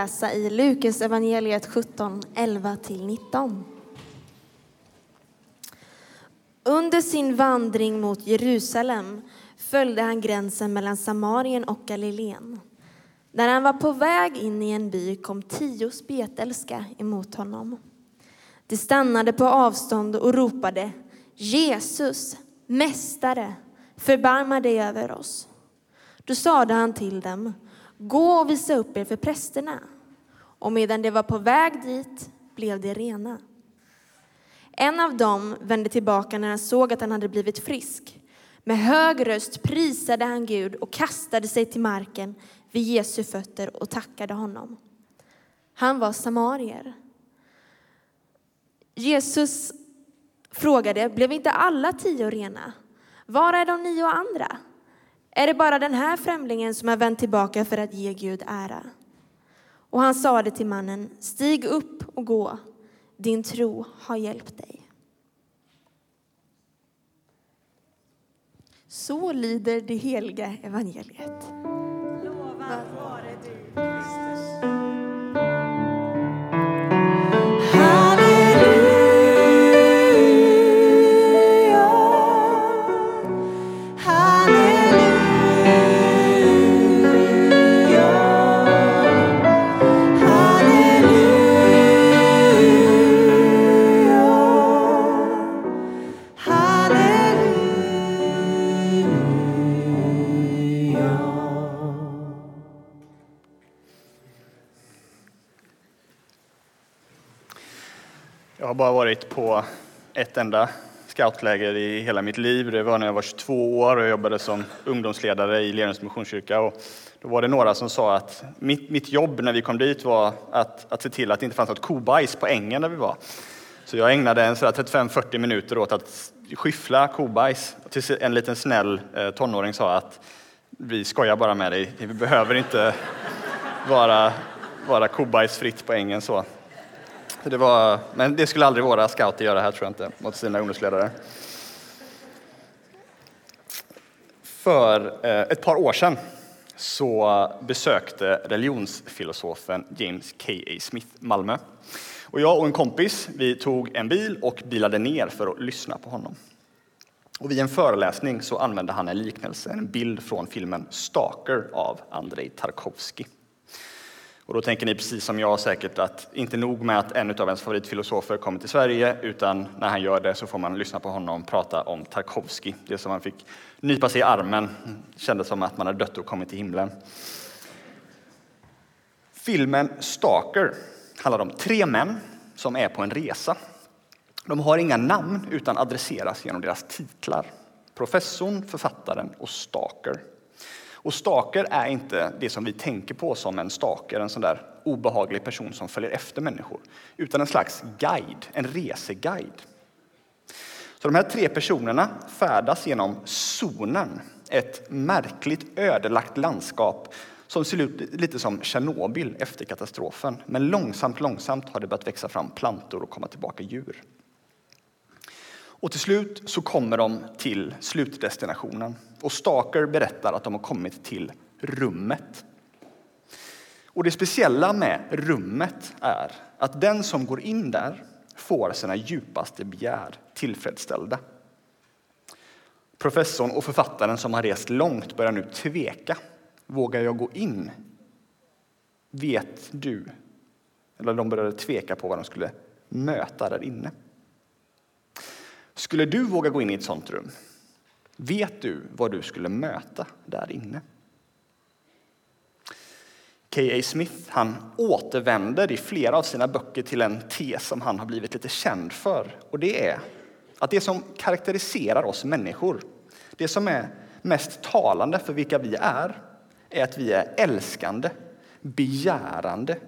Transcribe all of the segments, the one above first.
läsa i Lukas evangeliet 17, 11-19. Under sin vandring mot Jerusalem följde han gränsen mellan Samarien och Galileen. När han var på väg in i en by kom tio spetälska emot honom. De stannade på avstånd och ropade Jesus, Mästare, förbarma dig över oss. Då sade han till dem, gå och visa upp er för prästerna. Och medan de var på väg dit blev de rena. En av dem vände tillbaka när han såg att han hade blivit frisk. Med hög röst prisade han Gud och kastade sig till marken vid Jesu fötter och tackade honom. Han var samarier. Jesus frågade, blev inte alla tio rena? Var är de nio andra? Är det bara den här främlingen som har vänt tillbaka för att ge Gud ära? Och han sade till mannen, stig upp och gå, din tro har hjälpt dig. Så lyder det heliga evangeliet. Lovad vare på ett enda scoutläger i hela mitt liv. Det var när jag var 22 år och jobbade som ungdomsledare i Lerums Missionskyrka. Och då var det några som sa att mitt, mitt jobb när vi kom dit var att, att se till att det inte fanns något kobajs på ängen där vi var. Så jag ägnade en 35-40 minuter åt att skyffla kobajs. Tills en liten snäll eh, tonåring sa att vi skojar bara med dig, vi behöver inte vara, vara kobajsfritt på ängen så. Det var, men det skulle aldrig våra scouter göra här tror jag inte, mot sina ungdomsledare. För eh, ett par år sedan så besökte religionsfilosofen James K.A. Smith Malmö. Och jag och en kompis vi tog en bil och bilade ner för att lyssna på honom. Och vid en föreläsning så använde han en liknelse, en bild från filmen Stalker av Andrei Tarkovsky. Och då tänker ni precis som jag säkert att inte nog med att en av ens favoritfilosofer kommer till Sverige, utan när han gör det så får man lyssna på honom prata om Tarkovsky. Det som man fick nypa sig i armen, kändes som att man hade dött och kommit till himlen. Filmen Stalker handlar om tre män som är på en resa. De har inga namn utan adresseras genom deras titlar. Professorn, författaren och Stalker. Och staker är inte det som vi tänker på som en staker, en sån där obehaglig person som följer efter människor, utan en slags guide, en reseguide. Så de här tre personerna färdas genom zonen, ett märkligt ödelagt landskap som ser ut lite som Tjernobyl efter katastrofen. Men långsamt, långsamt har det börjat växa fram plantor och komma tillbaka djur. Och till slut så kommer de till slutdestinationen och Stalker berättar att de har kommit till rummet. Och det speciella med rummet är att den som går in där får sina djupaste begär tillfredsställda. Professorn och författaren som har rest långt börjar nu tveka. Vågar jag gå in? Vet du? Eller de började tveka på vad de skulle möta där inne. Skulle du våga gå in i ett sånt rum? Vet du vad du skulle möta där inne? K.A. Smith han återvänder i flera av sina böcker till en tes som han har blivit lite känd för. Och det är att det som karaktäriserar oss människor, det som är mest talande för vilka vi är, är att vi är älskande, begärande,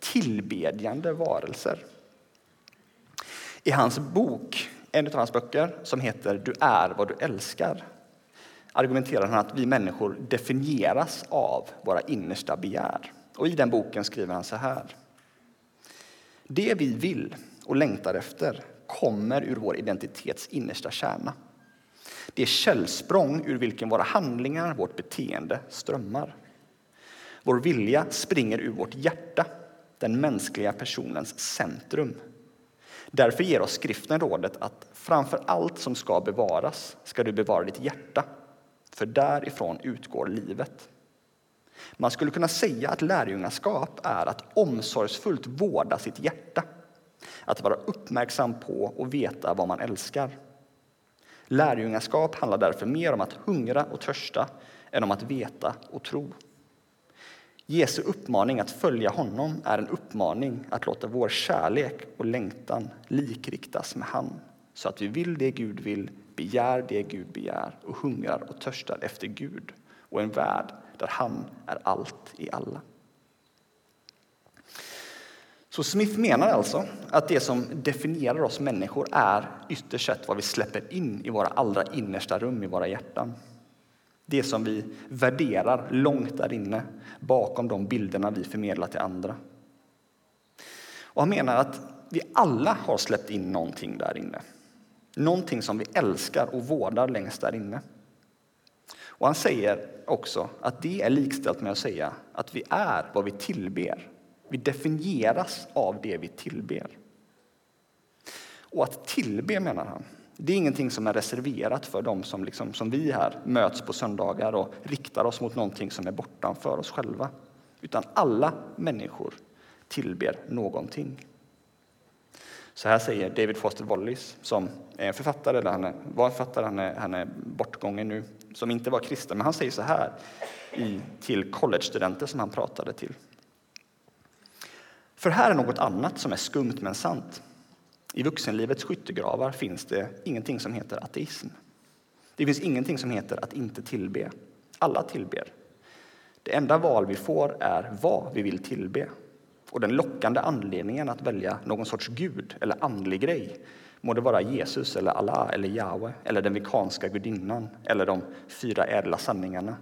tillbedjande varelser. I hans bok en av hans böcker, som heter Du är vad du älskar, argumenterar han att vi människor definieras av våra innersta begär. Och I den boken skriver han så här. Det vi vill och längtar efter kommer ur vår identitets innersta kärna. Det är källsprång ur vilken våra handlingar, vårt beteende strömmar. Vår vilja springer ur vårt hjärta, den mänskliga personens centrum. Därför ger oss skriften rådet att framför allt som ska bevaras ska du bevara ditt hjärta, för därifrån utgår livet. Man skulle kunna säga att lärjungaskap är att omsorgsfullt vårda sitt hjärta, att vara uppmärksam på och veta vad man älskar. Lärjungaskap handlar därför mer om att hungra och törsta än om att veta och tro. Jesu uppmaning att följa honom är en uppmaning att låta vår kärlek och längtan likriktas med han så att vi vill det Gud vill, begär det Gud begär och hungrar och törstar efter Gud och en värld där han är allt i alla. Så Smith menar alltså att det som definierar oss människor är ytterst sett vad vi släpper in i våra allra innersta rum i våra hjärtan. Det som vi värderar långt där inne, bakom de bilderna vi förmedlar till andra. Och han menar att vi alla har släppt in någonting där inne. Någonting som vi älskar och vårdar längst där inne. Och han säger också att det är likställt med att säga att vi är vad vi tillber. Vi definieras av det vi tillber. Och att tillbe, menar han, det är ingenting som är reserverat för dem som, liksom, som vi här möts på söndagar och riktar oss mot någonting som är bortanför oss själva. Utan alla människor tillber någonting. Så här säger David Foster Wallace, som är en författare, eller han är, var författare, han är, han är bortgången nu, som inte var kristen. Men han säger så här i, till collegestudenter som han pratade till. För här är något annat som är skumt men sant. I vuxenlivets skyttegravar finns det ingenting som heter ateism. Det finns ingenting som heter att inte tillbe. Alla tillber. Det enda val vi får är vad vi vill tillbe. Och den lockande anledningen att välja någon sorts gud eller andlig grej må det vara Jesus, eller Allah, eller Jahwe, eller den vikanska gudinnan eller de fyra ädla sanningarna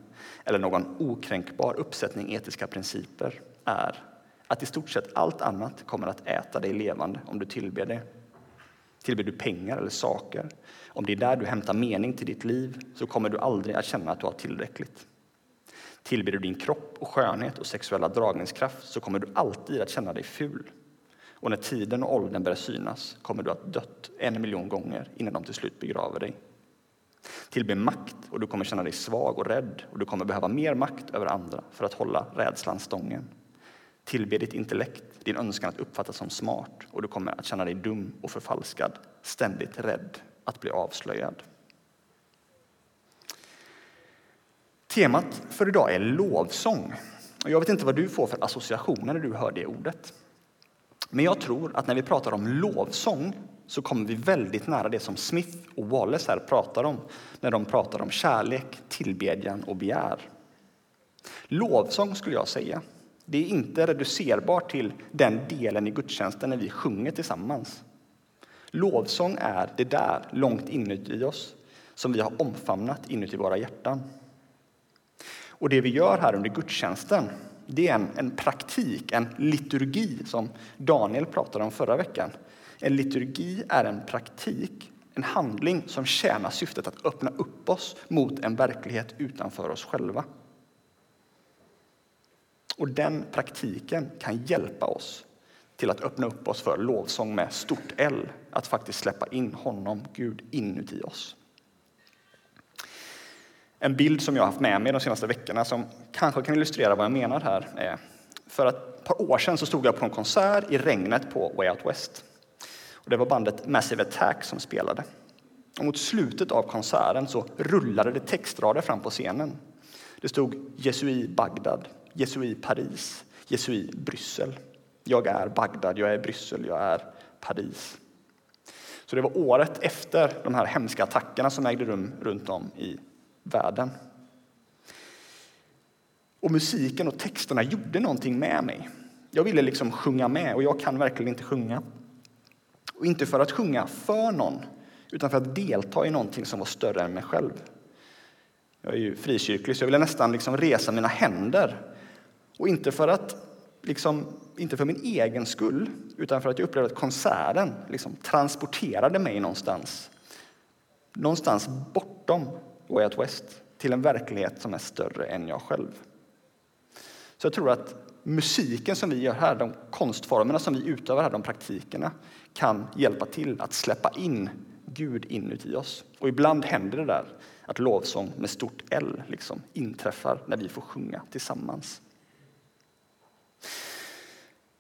eller någon okränkbar uppsättning etiska principer är att i stort sett allt annat kommer att äta dig levande om du tillber det. Tillber du pengar eller saker, om det är där du hämtar mening till ditt liv så kommer du aldrig att känna att du har tillräckligt. Tillber du din kropp och skönhet och sexuella dragningskraft så kommer du alltid att känna dig ful. Och när tiden och åldern börjar synas kommer du att dött en miljon gånger innan de till slut begraver dig. Tillbe makt och du kommer känna dig svag och rädd och du kommer behöva mer makt över andra för att hålla rädslan stången. Tillbe ditt intellekt, din önskan att uppfattas som smart och du kommer att känna dig dum och förfalskad, ständigt rädd att bli avslöjad. Temat för idag är lovsång. Jag vet inte vad du får för associationer när du hör det ordet. Men jag tror att när vi pratar om lovsång så kommer vi väldigt nära det som Smith och Wallace här pratar om när de pratar om kärlek, tillbedjan och begär. Lovsång skulle jag säga det är inte reducerbart till den delen i gudstjänsten när vi sjunger tillsammans. Lovsång är det där, långt inuti oss, som vi har omfamnat inuti våra hjärtan. Och det vi gör här under gudstjänsten, det är en, en praktik, en liturgi som Daniel pratade om förra veckan. En liturgi är en praktik, en handling som tjänar syftet att öppna upp oss mot en verklighet utanför oss själva. Och den praktiken kan hjälpa oss till att öppna upp oss för lovsång med stort L, att faktiskt släppa in honom, Gud, inuti oss. En bild som jag har haft med mig de senaste veckorna som kanske kan illustrera vad jag menar här är för ett par år sedan så stod jag på en konsert i regnet på Way Out West. Och det var bandet Massive Attack som spelade. Och mot slutet av konserten så rullade det textrader fram på scenen. Det stod Jesui Bagdad, Jesui Paris, Jesui Bryssel. Jag är Bagdad, jag är Bryssel, jag är Paris. Så det var året efter de här hemska attackerna som ägde rum runt om i världen. Och musiken och texterna gjorde någonting med mig. Jag ville liksom sjunga med och jag kan verkligen inte sjunga. Och inte för att sjunga för någon, utan för att delta i någonting som var större än mig själv. Jag är ju frikyrklig, så jag ville nästan liksom resa mina händer. Och inte för, att, liksom, inte för min egen skull, utan för att jag upplevde att konserten liksom, transporterade mig någonstans. Någonstans bortom Way Out West, till en verklighet som är större än jag själv. Så jag tror att musiken som vi gör här, de konstformerna som vi utövar här, de praktikerna, kan hjälpa till att släppa in Gud inuti oss. Och ibland händer det där att lovsång med stort L liksom inträffar när vi får sjunga tillsammans.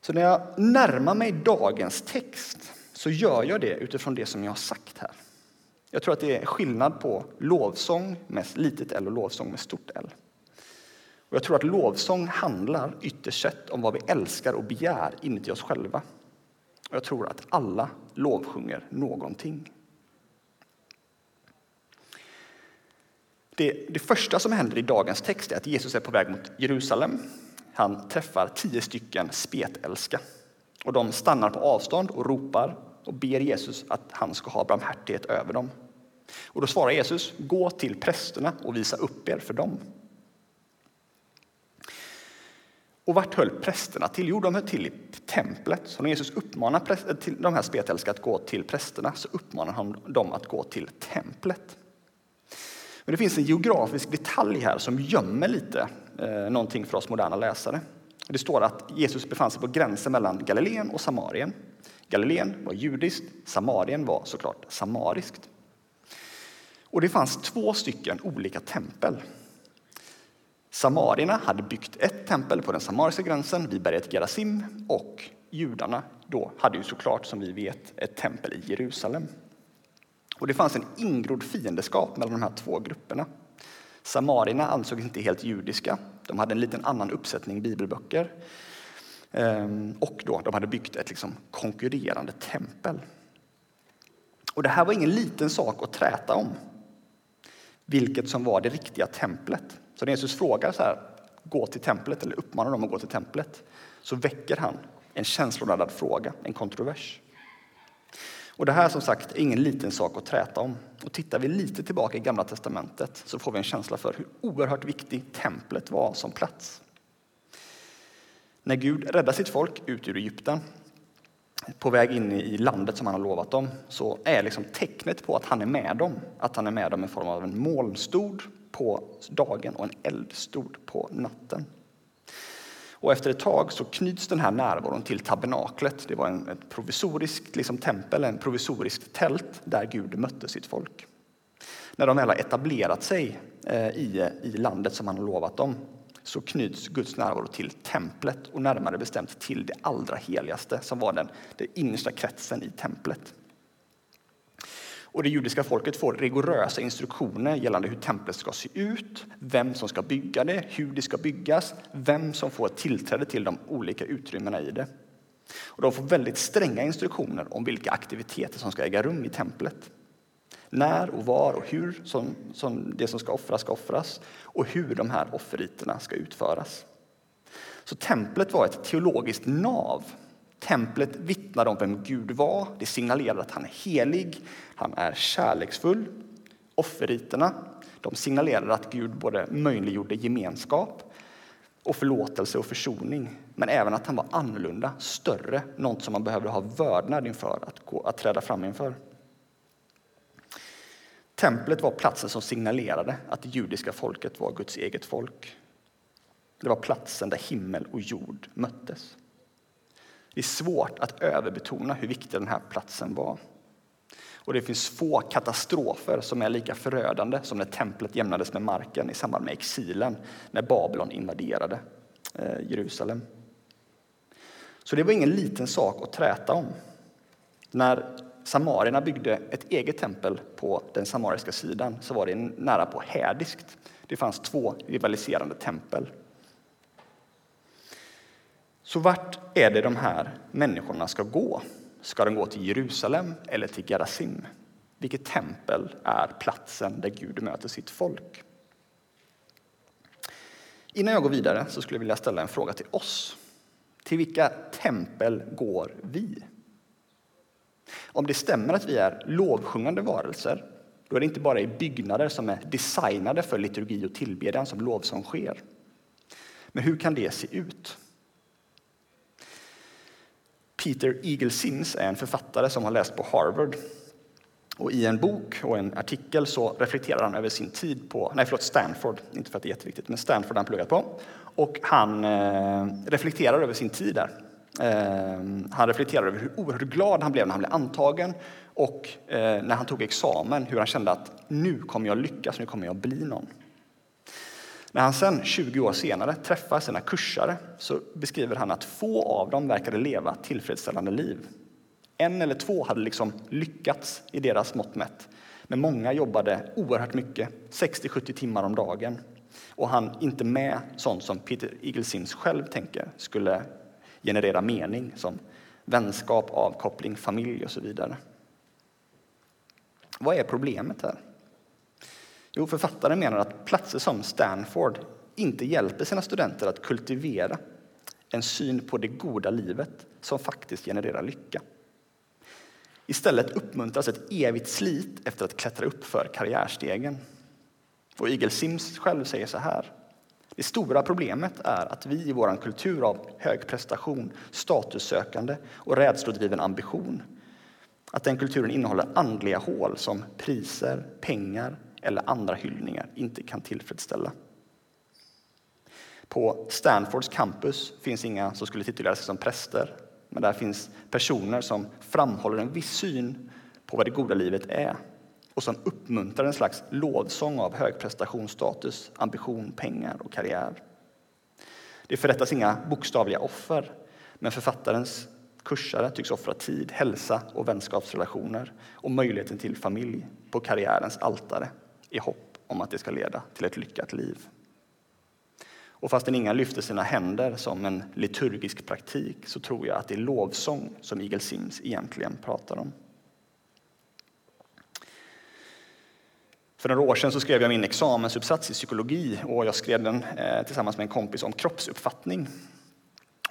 Så när jag närmar mig dagens text så gör jag det utifrån det som jag har sagt här. Jag tror att det är skillnad på lovsång med litet L och lovsång med stort L. Och jag tror att lovsång handlar ytterst sett om vad vi älskar och begär inuti oss själva. Och jag tror att alla lovsjunger någonting. Det, det, första som händer i dagens text är att Jesus är på väg mot Jerusalem. Han träffar tio stycken spetälska. Och de stannar på avstånd och ropar och ber Jesus att han ska ha barmhärtighet över dem. Och då svarar Jesus, gå till prästerna och visa upp er för dem. Och vart höll prästerna till? Jo, de höll till i templet. Så när Jesus uppmanar eh, till de här spetälska att gå till prästerna så uppmanar han dem att gå till templet. Men det finns en geografisk detalj här som gömmer lite eh, någonting för oss moderna läsare. Det står att Jesus befann sig på gränsen mellan Galileen och Samarien. Galileen var judiskt, Samarien var såklart samariskt. Och det fanns två stycken olika tempel. Samarierna hade byggt ett tempel på den samariska gränsen vid berget Gerasim och judarna då hade ju såklart, som vi vet, ett tempel i Jerusalem. Och det fanns en ingrodd fiendeskap mellan de här två grupperna. Samarierna ansågs inte helt judiska. De hade en liten annan uppsättning bibelböcker. Ehm, och då, de hade byggt ett liksom konkurrerande tempel. Och det här var ingen liten sak att träta om. Vilket som var det riktiga templet. Så när Jesus frågar så här, gå till templet eller uppmanar dem att gå till templet så väcker han en känsloladdad fråga, en kontrovers. Och det här som sagt är ingen liten sak att träta om. Och tittar vi lite tillbaka i Gamla testamentet så får vi en känsla för hur oerhört viktigt templet var som plats. När Gud räddar sitt folk ut ur Egypten på väg in i landet som han har lovat dem så är liksom tecknet på att han är med dem att han är med dem i form av en molnstod på dagen och en eldstod på natten. Och efter ett tag så knyts den här närvaron till tabernaklet. Det var en, ett provisoriskt liksom, tempel, en provisoriskt tält där Gud mötte sitt folk. När de väl har etablerat sig eh, i, i landet som han har lovat dem så knyts Guds närvaro till templet och närmare bestämt till det allra heligaste som var den, den innersta kretsen i templet. Och det judiska folket får rigorösa instruktioner gällande hur templet ska se ut, vem som ska bygga det, hur det ska byggas, vem som får tillträde till de olika utrymmena i det. Och de får väldigt stränga instruktioner om vilka aktiviteter som ska äga rum i templet. När och var och hur som, som det som ska offras ska offras och hur de här offerriterna ska utföras. Så templet var ett teologiskt nav Templet vittnar om vem Gud var. Det signalerar att han är helig, han är kärleksfull. Offerriterna de signalerar att Gud både möjliggjorde gemenskap och förlåtelse och försoning, men även att han var annorlunda, större, något som man behövde ha vördnad inför, att, gå, att träda fram inför. Templet var platsen som signalerade att det judiska folket var Guds eget folk. Det var platsen där himmel och jord möttes. Det är svårt att överbetona hur viktig den här platsen var. Och det finns få katastrofer som är lika förödande som när templet jämnades med marken i samband med exilen när Babylon invaderade eh, Jerusalem. Så det var ingen liten sak att träta om. När samarierna byggde ett eget tempel på den samariska sidan så var det nära på hädiskt. Det fanns två rivaliserande tempel så vart är det de här människorna ska gå? Ska de gå till Jerusalem eller till Gerasim? Vilket tempel är platsen där Gud möter sitt folk? Innan jag går vidare så skulle jag vilja ställa en fråga till oss. Till vilka tempel går vi? Om det stämmer att vi är lovsjungande varelser, då är det inte bara i byggnader som är designade för liturgi och tillbedjan som lovsång sker. Men hur kan det se ut? Peter Eagle Sims är en författare som har läst på Harvard. Och I en bok och en artikel så reflekterar han över sin tid på nej förlåt, Stanford, inte för att det är jätteviktigt, men Stanford han pluggat på. Och han eh, reflekterar över sin tid där. Eh, han reflekterar över hur oerhört glad han blev när han blev antagen och eh, när han tog examen, hur han kände att nu kommer jag lyckas, nu kommer jag bli någon. När han sen, 20 år senare, träffar sina kursare så beskriver han att få av dem verkade leva tillfredsställande liv. En eller två hade liksom lyckats i deras mått mätt. Men många jobbade oerhört mycket, 60-70 timmar om dagen. Och han inte med sånt som Peter Eaglesims själv tänker skulle generera mening som vänskap, avkoppling, familj och så vidare. Vad är problemet här? Jo, författaren menar att platser som Stanford inte hjälper sina studenter att kultivera en syn på det goda livet som faktiskt genererar lycka. Istället uppmuntras ett evigt slit efter att klättra upp för karriärstegen. Och Eagle Sims själv säger så här. Det stora problemet är att vi i vår kultur av hög prestation, statussökande och rädslodriven ambition att den kulturen innehåller andliga hål som priser, pengar, eller andra hyllningar inte kan tillfredsställa. På Stanfords campus finns inga som skulle titulera sig som präster, men där finns personer som framhåller en viss syn på vad det goda livet är och som uppmuntrar en slags lovsång av hög prestationsstatus, ambition, pengar och karriär. Det förrättas inga bokstavliga offer, men författarens kursare tycks offra tid, hälsa och vänskapsrelationer och möjligheten till familj på karriärens altare i hopp om att det ska leda till ett lyckat liv. Och fastän inga lyfter sina händer som en liturgisk praktik så tror jag att det är lovsång som Eagle Sims egentligen pratar om. För några år sedan så skrev jag min examensuppsats i psykologi och jag skrev den eh, tillsammans med en kompis om kroppsuppfattning.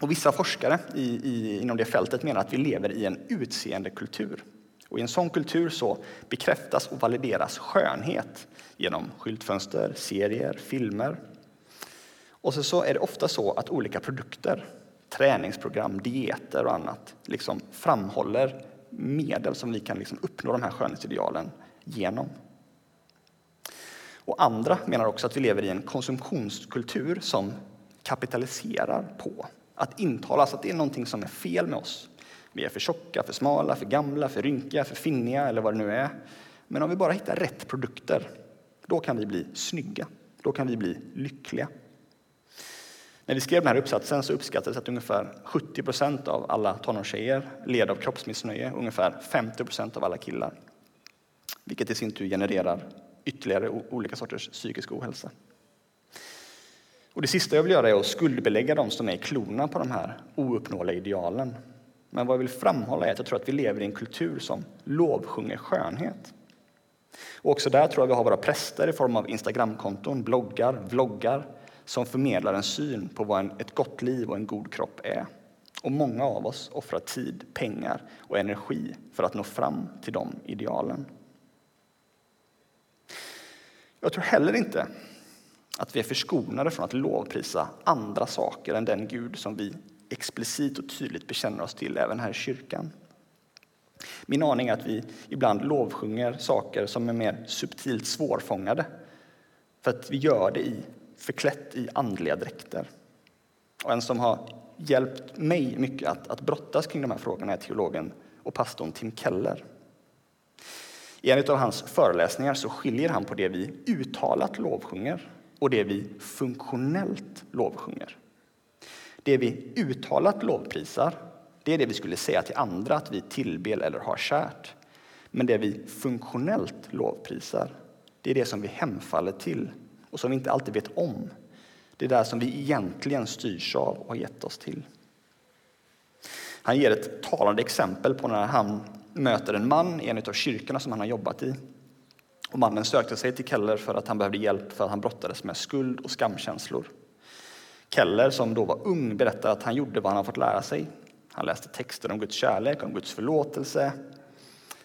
Och vissa forskare i, i, inom det fältet menar att vi lever i en utseendekultur. Och I en sån kultur så bekräftas och valideras skönhet genom skyltfönster, serier, filmer. Och så, så är det ofta så att olika produkter, träningsprogram, dieter och annat liksom framhåller medel som vi kan liksom uppnå de här skönhetsidealen genom. Och andra menar också att vi lever i en konsumtionskultur som kapitaliserar på att intalas att det är någonting som är fel med oss. Vi är för tjocka, för smala, för gamla, för rynkiga, för finniga eller vad det nu är. Men om vi bara hittar rätt produkter, då kan vi bli snygga. Då kan vi bli lyckliga. När vi skrev den här uppsatsen så uppskattades att ungefär 70 procent av alla tonårstjejer led av kroppsmissnöje, ungefär 50 procent av alla killar. Vilket i sin tur genererar ytterligare olika sorters psykisk ohälsa. Och det sista jag vill göra är att skuldbelägga de som är klona på de här ouppnåeliga idealen. Men vad jag vill framhålla är att jag tror att vi lever i en kultur som lovsjunger skönhet. Och också där tror jag vi har våra präster i form av Instagramkonton, bloggar, vloggar som förmedlar en syn på vad en, ett gott liv och en god kropp är. Och många av oss offrar tid, pengar och energi för att nå fram till de idealen. Jag tror heller inte att vi är förskonade från att lovprisa andra saker än den Gud som vi explicit och tydligt bekänner oss till även här i kyrkan. Min aning är att vi ibland lovsjunger saker som är mer subtilt svårfångade för att vi gör det i, förklätt i andliga dräkter. Och en som har hjälpt mig mycket att, att brottas kring de här frågorna är teologen och pastorn Tim Keller. I en av hans föreläsningar så skiljer han på det vi uttalat lovsjunger och det vi funktionellt lovsjunger. Det vi uttalat lovprisar, det är det vi skulle säga till andra att vi tillber eller har kärt. Men det vi funktionellt lovprisar, det är det som vi hemfaller till och som vi inte alltid vet om. Det är det som vi egentligen styrs av och har gett oss till. Han ger ett talande exempel på när han möter en man i en av kyrkorna som han har jobbat i. Och mannen sökte sig till Keller för att han behövde hjälp för att han brottades med skuld och skamkänslor. Keller, som då var ung, berättar att han gjorde vad han fått lära sig. Han läste texter om Guds kärlek, om Guds förlåtelse.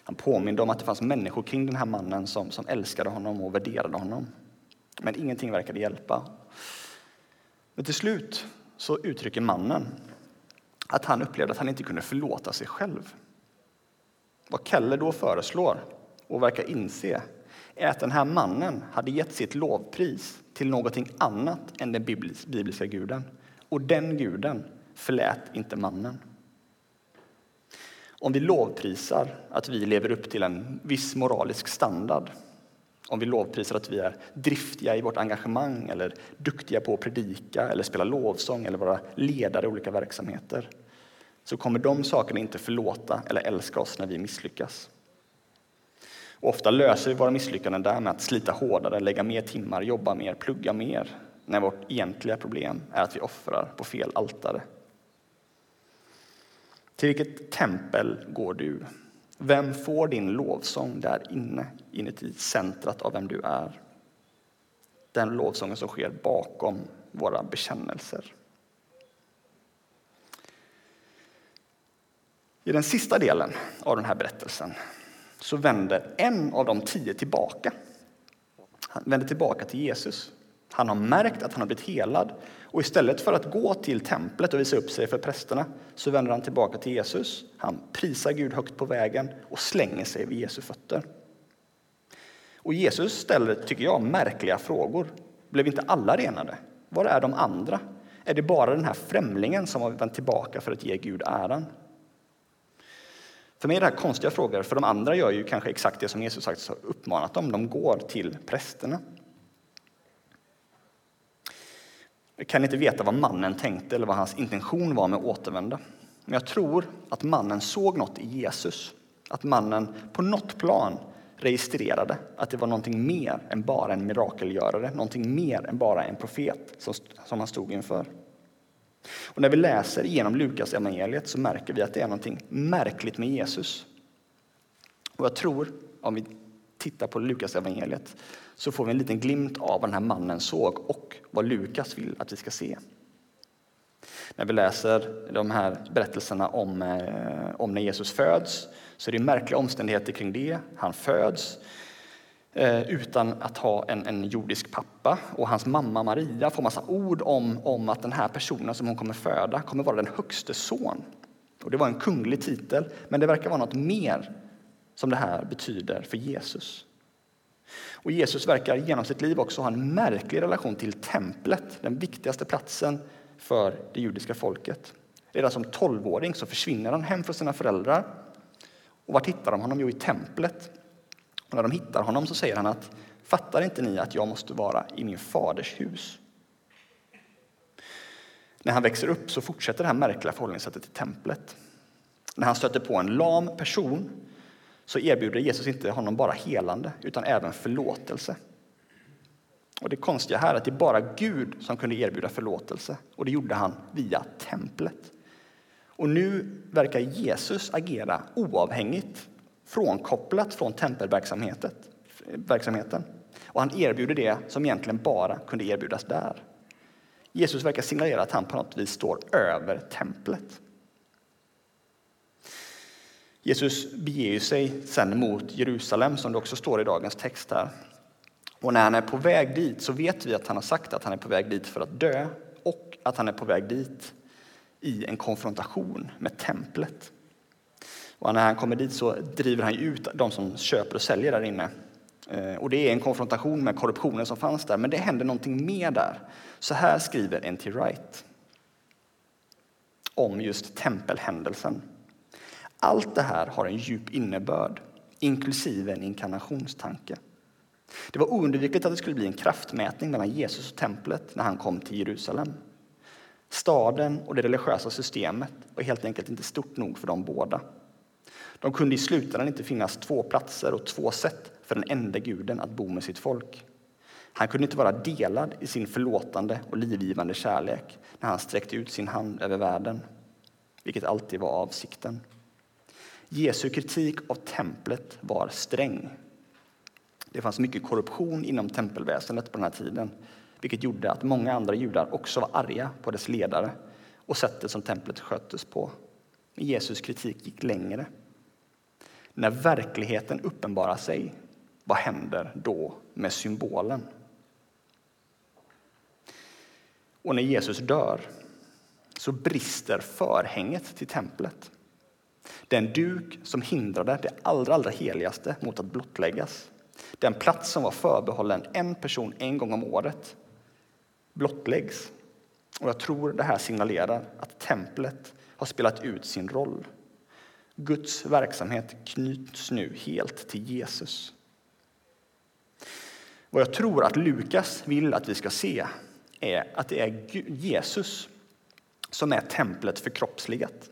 Han påminde om att det fanns människor kring den här mannen som, som älskade honom och värderade honom. Men ingenting verkade hjälpa. Men till slut så uttrycker mannen att han upplevde att han inte kunde förlåta sig själv. Vad Keller då föreslår och verkar inse är att den här mannen hade gett sitt lovpris till någonting annat än den bibliska guden. Och den guden förlät inte mannen. Om vi lovprisar att vi lever upp till en viss moralisk standard om vi lovprisar att vi är driftiga i vårt engagemang eller duktiga på att predika eller spela lovsång eller vara ledare i olika verksamheter så kommer de sakerna inte förlåta eller älska oss när vi misslyckas. Och ofta löser vi våra misslyckanden där med att slita hårdare, lägga mer timmar, jobba mer, plugga mer när vårt egentliga problem är att vi offrar på fel altare. Till vilket tempel går du? Vem får din lovsång där inne, inuti centrat av vem du är? Den lovsången som sker bakom våra bekännelser. I den sista delen av den här berättelsen så vänder en av de tio tillbaka. Han vänder tillbaka till Jesus. Han har märkt att han har blivit helad och istället för att gå till templet och visa upp sig för prästerna så vänder han tillbaka till Jesus. Han prisar Gud högt på vägen och slänger sig vid Jesu fötter. Och Jesus ställer, tycker jag, märkliga frågor. Blev inte alla renade? Var är de andra? Är det bara den här främlingen som har vänt tillbaka för att ge Gud äran? För mig är det här konstiga frågor, för de andra gör ju kanske exakt det som Jesus sagt har uppmanat dem. De går till prästerna. Vi kan inte veta vad mannen tänkte eller vad hans intention var med att återvända. Men jag tror att mannen såg något i Jesus. Att mannen på något plan registrerade att det var någonting mer än bara en mirakelgörare, någonting mer än bara en profet som, som han stod inför. Och när vi läser igenom Lukas evangeliet så märker vi att det är någonting märkligt med Jesus. Och jag tror, om vi tittar på Lukas evangeliet så får vi en liten glimt av vad den här mannen såg och vad Lukas vill att vi ska se. När vi läser de här berättelserna om, eh, om när Jesus föds så är det märkliga omständigheter kring det. Han föds Eh, utan att ha en, en jordisk pappa och hans mamma Maria får massa ord om, om att den här personen som hon kommer föda kommer vara den högste son. Och det var en kunglig titel, men det verkar vara något mer som det här betyder för Jesus. Och Jesus verkar genom sitt liv också ha en märklig relation till templet, den viktigaste platsen för det judiska folket. Redan som tolvåring så försvinner han hem från sina föräldrar. Och var hittar de honom? Jo, i templet. Och när de hittar honom så säger han att fattar inte ni att jag måste vara i min faders hus? När han växer upp så fortsätter det här märkliga förhållningssättet till templet. När han stöter på en lam person så erbjuder Jesus inte honom bara helande, utan även förlåtelse. Och Det konstiga här är att det är bara Gud som kunde erbjuda förlåtelse, och det gjorde han via templet. Och nu verkar Jesus agera oavhängigt, frånkopplat från tempelverksamheten. Och han erbjuder det som egentligen bara kunde erbjudas där. Jesus verkar signalera att han på något vis står över templet. Jesus beger sig sen mot Jerusalem, som det också står i dagens text här. Och när han är på väg dit så vet vi att han har sagt att han är på väg dit för att dö och att han är på väg dit i en konfrontation med templet. Och när han kommer dit så driver han ut de som köper och säljer där inne. Eh, och det är en konfrontation med korruptionen som fanns där, men det händer någonting mer där. Så här skriver N.T. Wright om just tempelhändelsen. Allt det här har en djup innebörd, inklusive en inkarnationstanke. Det var oundvikligt att det skulle bli en kraftmätning mellan Jesus och templet när han kom till Jerusalem. Staden och det religiösa systemet var helt enkelt inte stort nog för de båda. De kunde i slutändan inte finnas två platser och två sätt för den enda guden att bo med sitt folk. Han kunde inte vara delad i sin förlåtande och livgivande kärlek när han sträckte ut sin hand över världen, vilket alltid var avsikten. Jesu kritik av templet var sträng. Det fanns mycket korruption inom tempelväsendet på den här tiden vilket gjorde att många andra judar också var arga på dess ledare och sättet som templet sköttes på. Men Jesus kritik gick längre när verkligheten uppenbarar sig, vad händer då med symbolen? Och när Jesus dör så brister förhänget till templet. Den duk som hindrade det allra, allra heligaste mot att blottläggas. Den plats som var förbehållen en person en gång om året blottläggs. Och jag tror det här signalerar att templet har spelat ut sin roll. Guds verksamhet knyts nu helt till Jesus. Vad jag tror att Lukas vill att vi ska se är att det är Jesus som är templet förkroppsligat.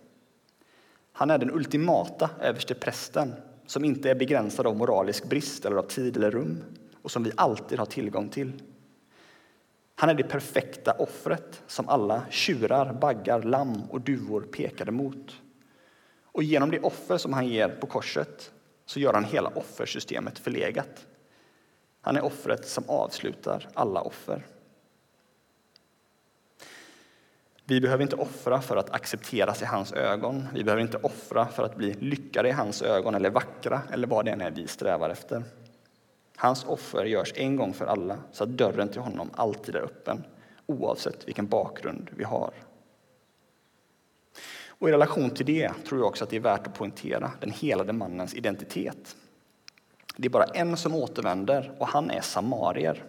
Han är den ultimata översteprästen som inte är begränsad av moralisk brist eller av tid eller rum och som vi alltid har tillgång till. Han är det perfekta offret som alla tjurar, baggar, lamm och duvor pekade mot. Och genom det offer som han ger på korset så gör han hela offersystemet förlegat. Han är offret som avslutar alla offer. Vi behöver inte offra för att accepteras i hans ögon. Vi behöver inte offra för att bli lyckade i hans ögon eller vackra eller vad det än är vi strävar efter. Hans offer görs en gång för alla så att dörren till honom alltid är öppen oavsett vilken bakgrund vi har. Och I relation till det tror jag också att det är värt att poängtera den helade mannens identitet. Det är bara en som återvänder och han är samarier.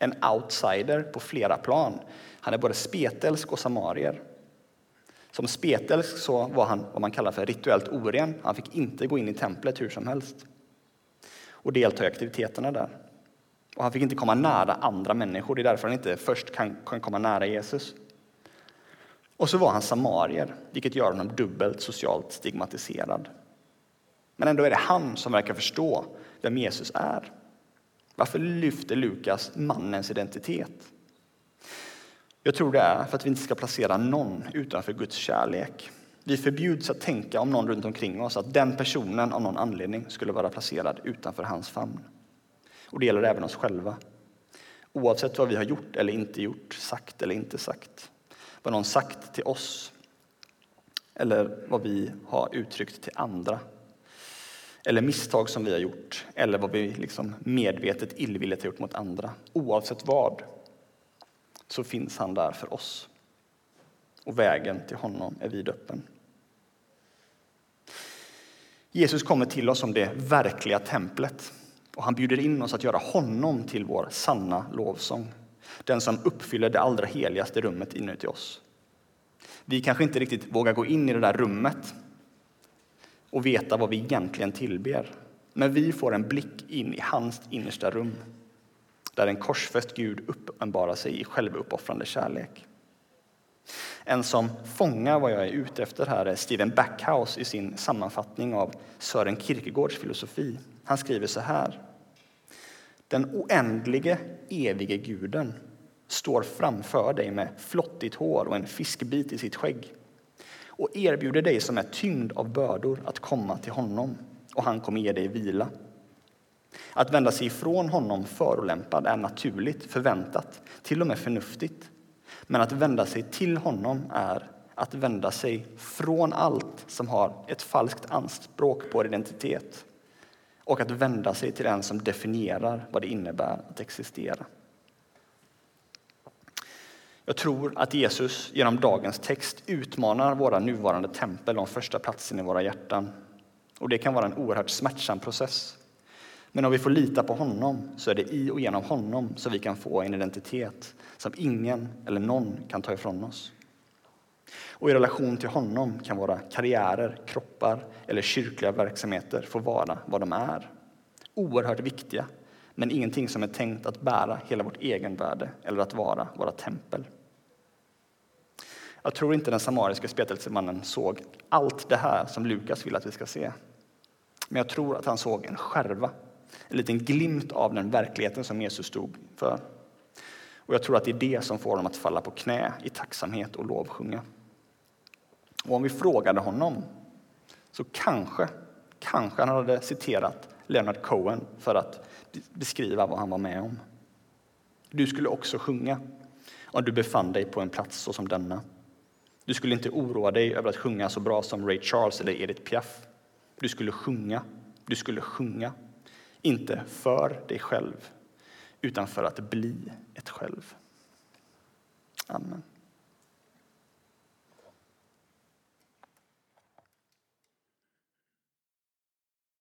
En outsider på flera plan. Han är både spetälsk och samarier. Som spetälsk så var han vad man kallar för rituellt oren. Han fick inte gå in i templet hur som helst och delta i aktiviteterna där. Och han fick inte komma nära andra människor. Det är därför han inte först kan, kan komma nära Jesus. Och så var han samarier, vilket gör honom dubbelt socialt stigmatiserad. Men ändå är det han som verkar förstå vem Jesus är. Varför lyfter Lukas mannens identitet? Jag tror det är för att vi inte ska placera någon utanför Guds kärlek. Vi förbjuds att tänka om någon runt omkring oss att den personen av någon anledning skulle vara placerad utanför hans famn. Och det gäller även oss själva. Oavsett vad vi har gjort eller inte gjort, sagt eller inte sagt. Vad någon sagt till oss eller vad vi har uttryckt till andra. Eller misstag som vi har gjort eller vad vi liksom medvetet illvilligt har gjort mot andra. Oavsett vad så finns han där för oss och vägen till honom är vidöppen. Jesus kommer till oss som det verkliga templet och han bjuder in oss att göra honom till vår sanna lovsång. Den som uppfyller det allra heligaste rummet inuti oss. Vi kanske inte riktigt vågar gå in i det där rummet och veta vad vi egentligen tillber. Men vi får en blick in i hans innersta rum där en korsfäst Gud uppenbarar sig i självuppoffrande kärlek. En som fångar vad jag är ute efter här är Steven Backhouse i sin sammanfattning av Sören Kierkegaards filosofi. Han skriver så här. Den oändlige, evige guden står framför dig med flottigt hår och en fiskbit i sitt skägg och erbjuder dig som är tyngd av bördor att komma till honom och han kommer ge dig vila. Att vända sig ifrån honom förolämpad är naturligt, förväntat, till och med förnuftigt. Men att vända sig till honom är att vända sig från allt som har ett falskt anspråk på identitet och att vända sig till den som definierar vad det innebär att existera. Jag tror att Jesus genom dagens text utmanar våra nuvarande tempel om första platsen i våra hjärtan. Och Det kan vara en oerhört smärtsam process. Men om vi får lita på honom så är det i och genom honom som vi kan få en identitet som ingen eller någon kan ta ifrån oss. Och i relation till honom kan våra karriärer, kroppar eller kyrkliga verksamheter få vara vad de är. Oerhört viktiga, men ingenting som är tänkt att bära hela vårt egenvärde eller att vara våra tempel. Jag tror inte den samariska spetälsemannen såg allt det här som Lukas vill att vi ska se. Men jag tror att han såg en skärva en liten glimt av den verkligheten som Jesus stod för. Och jag tror att det är det som får honom att falla på knä i tacksamhet och lovsjunga. Och om vi frågade honom så kanske, kanske han hade citerat Leonard Cohen för att beskriva vad han var med om. Du skulle också sjunga om du befann dig på en plats så som denna. Du skulle inte oroa dig över att sjunga så bra som Ray Charles eller Edith Piaf. Du skulle sjunga, du skulle sjunga. Inte för dig själv, utan för att bli ett själv. Amen.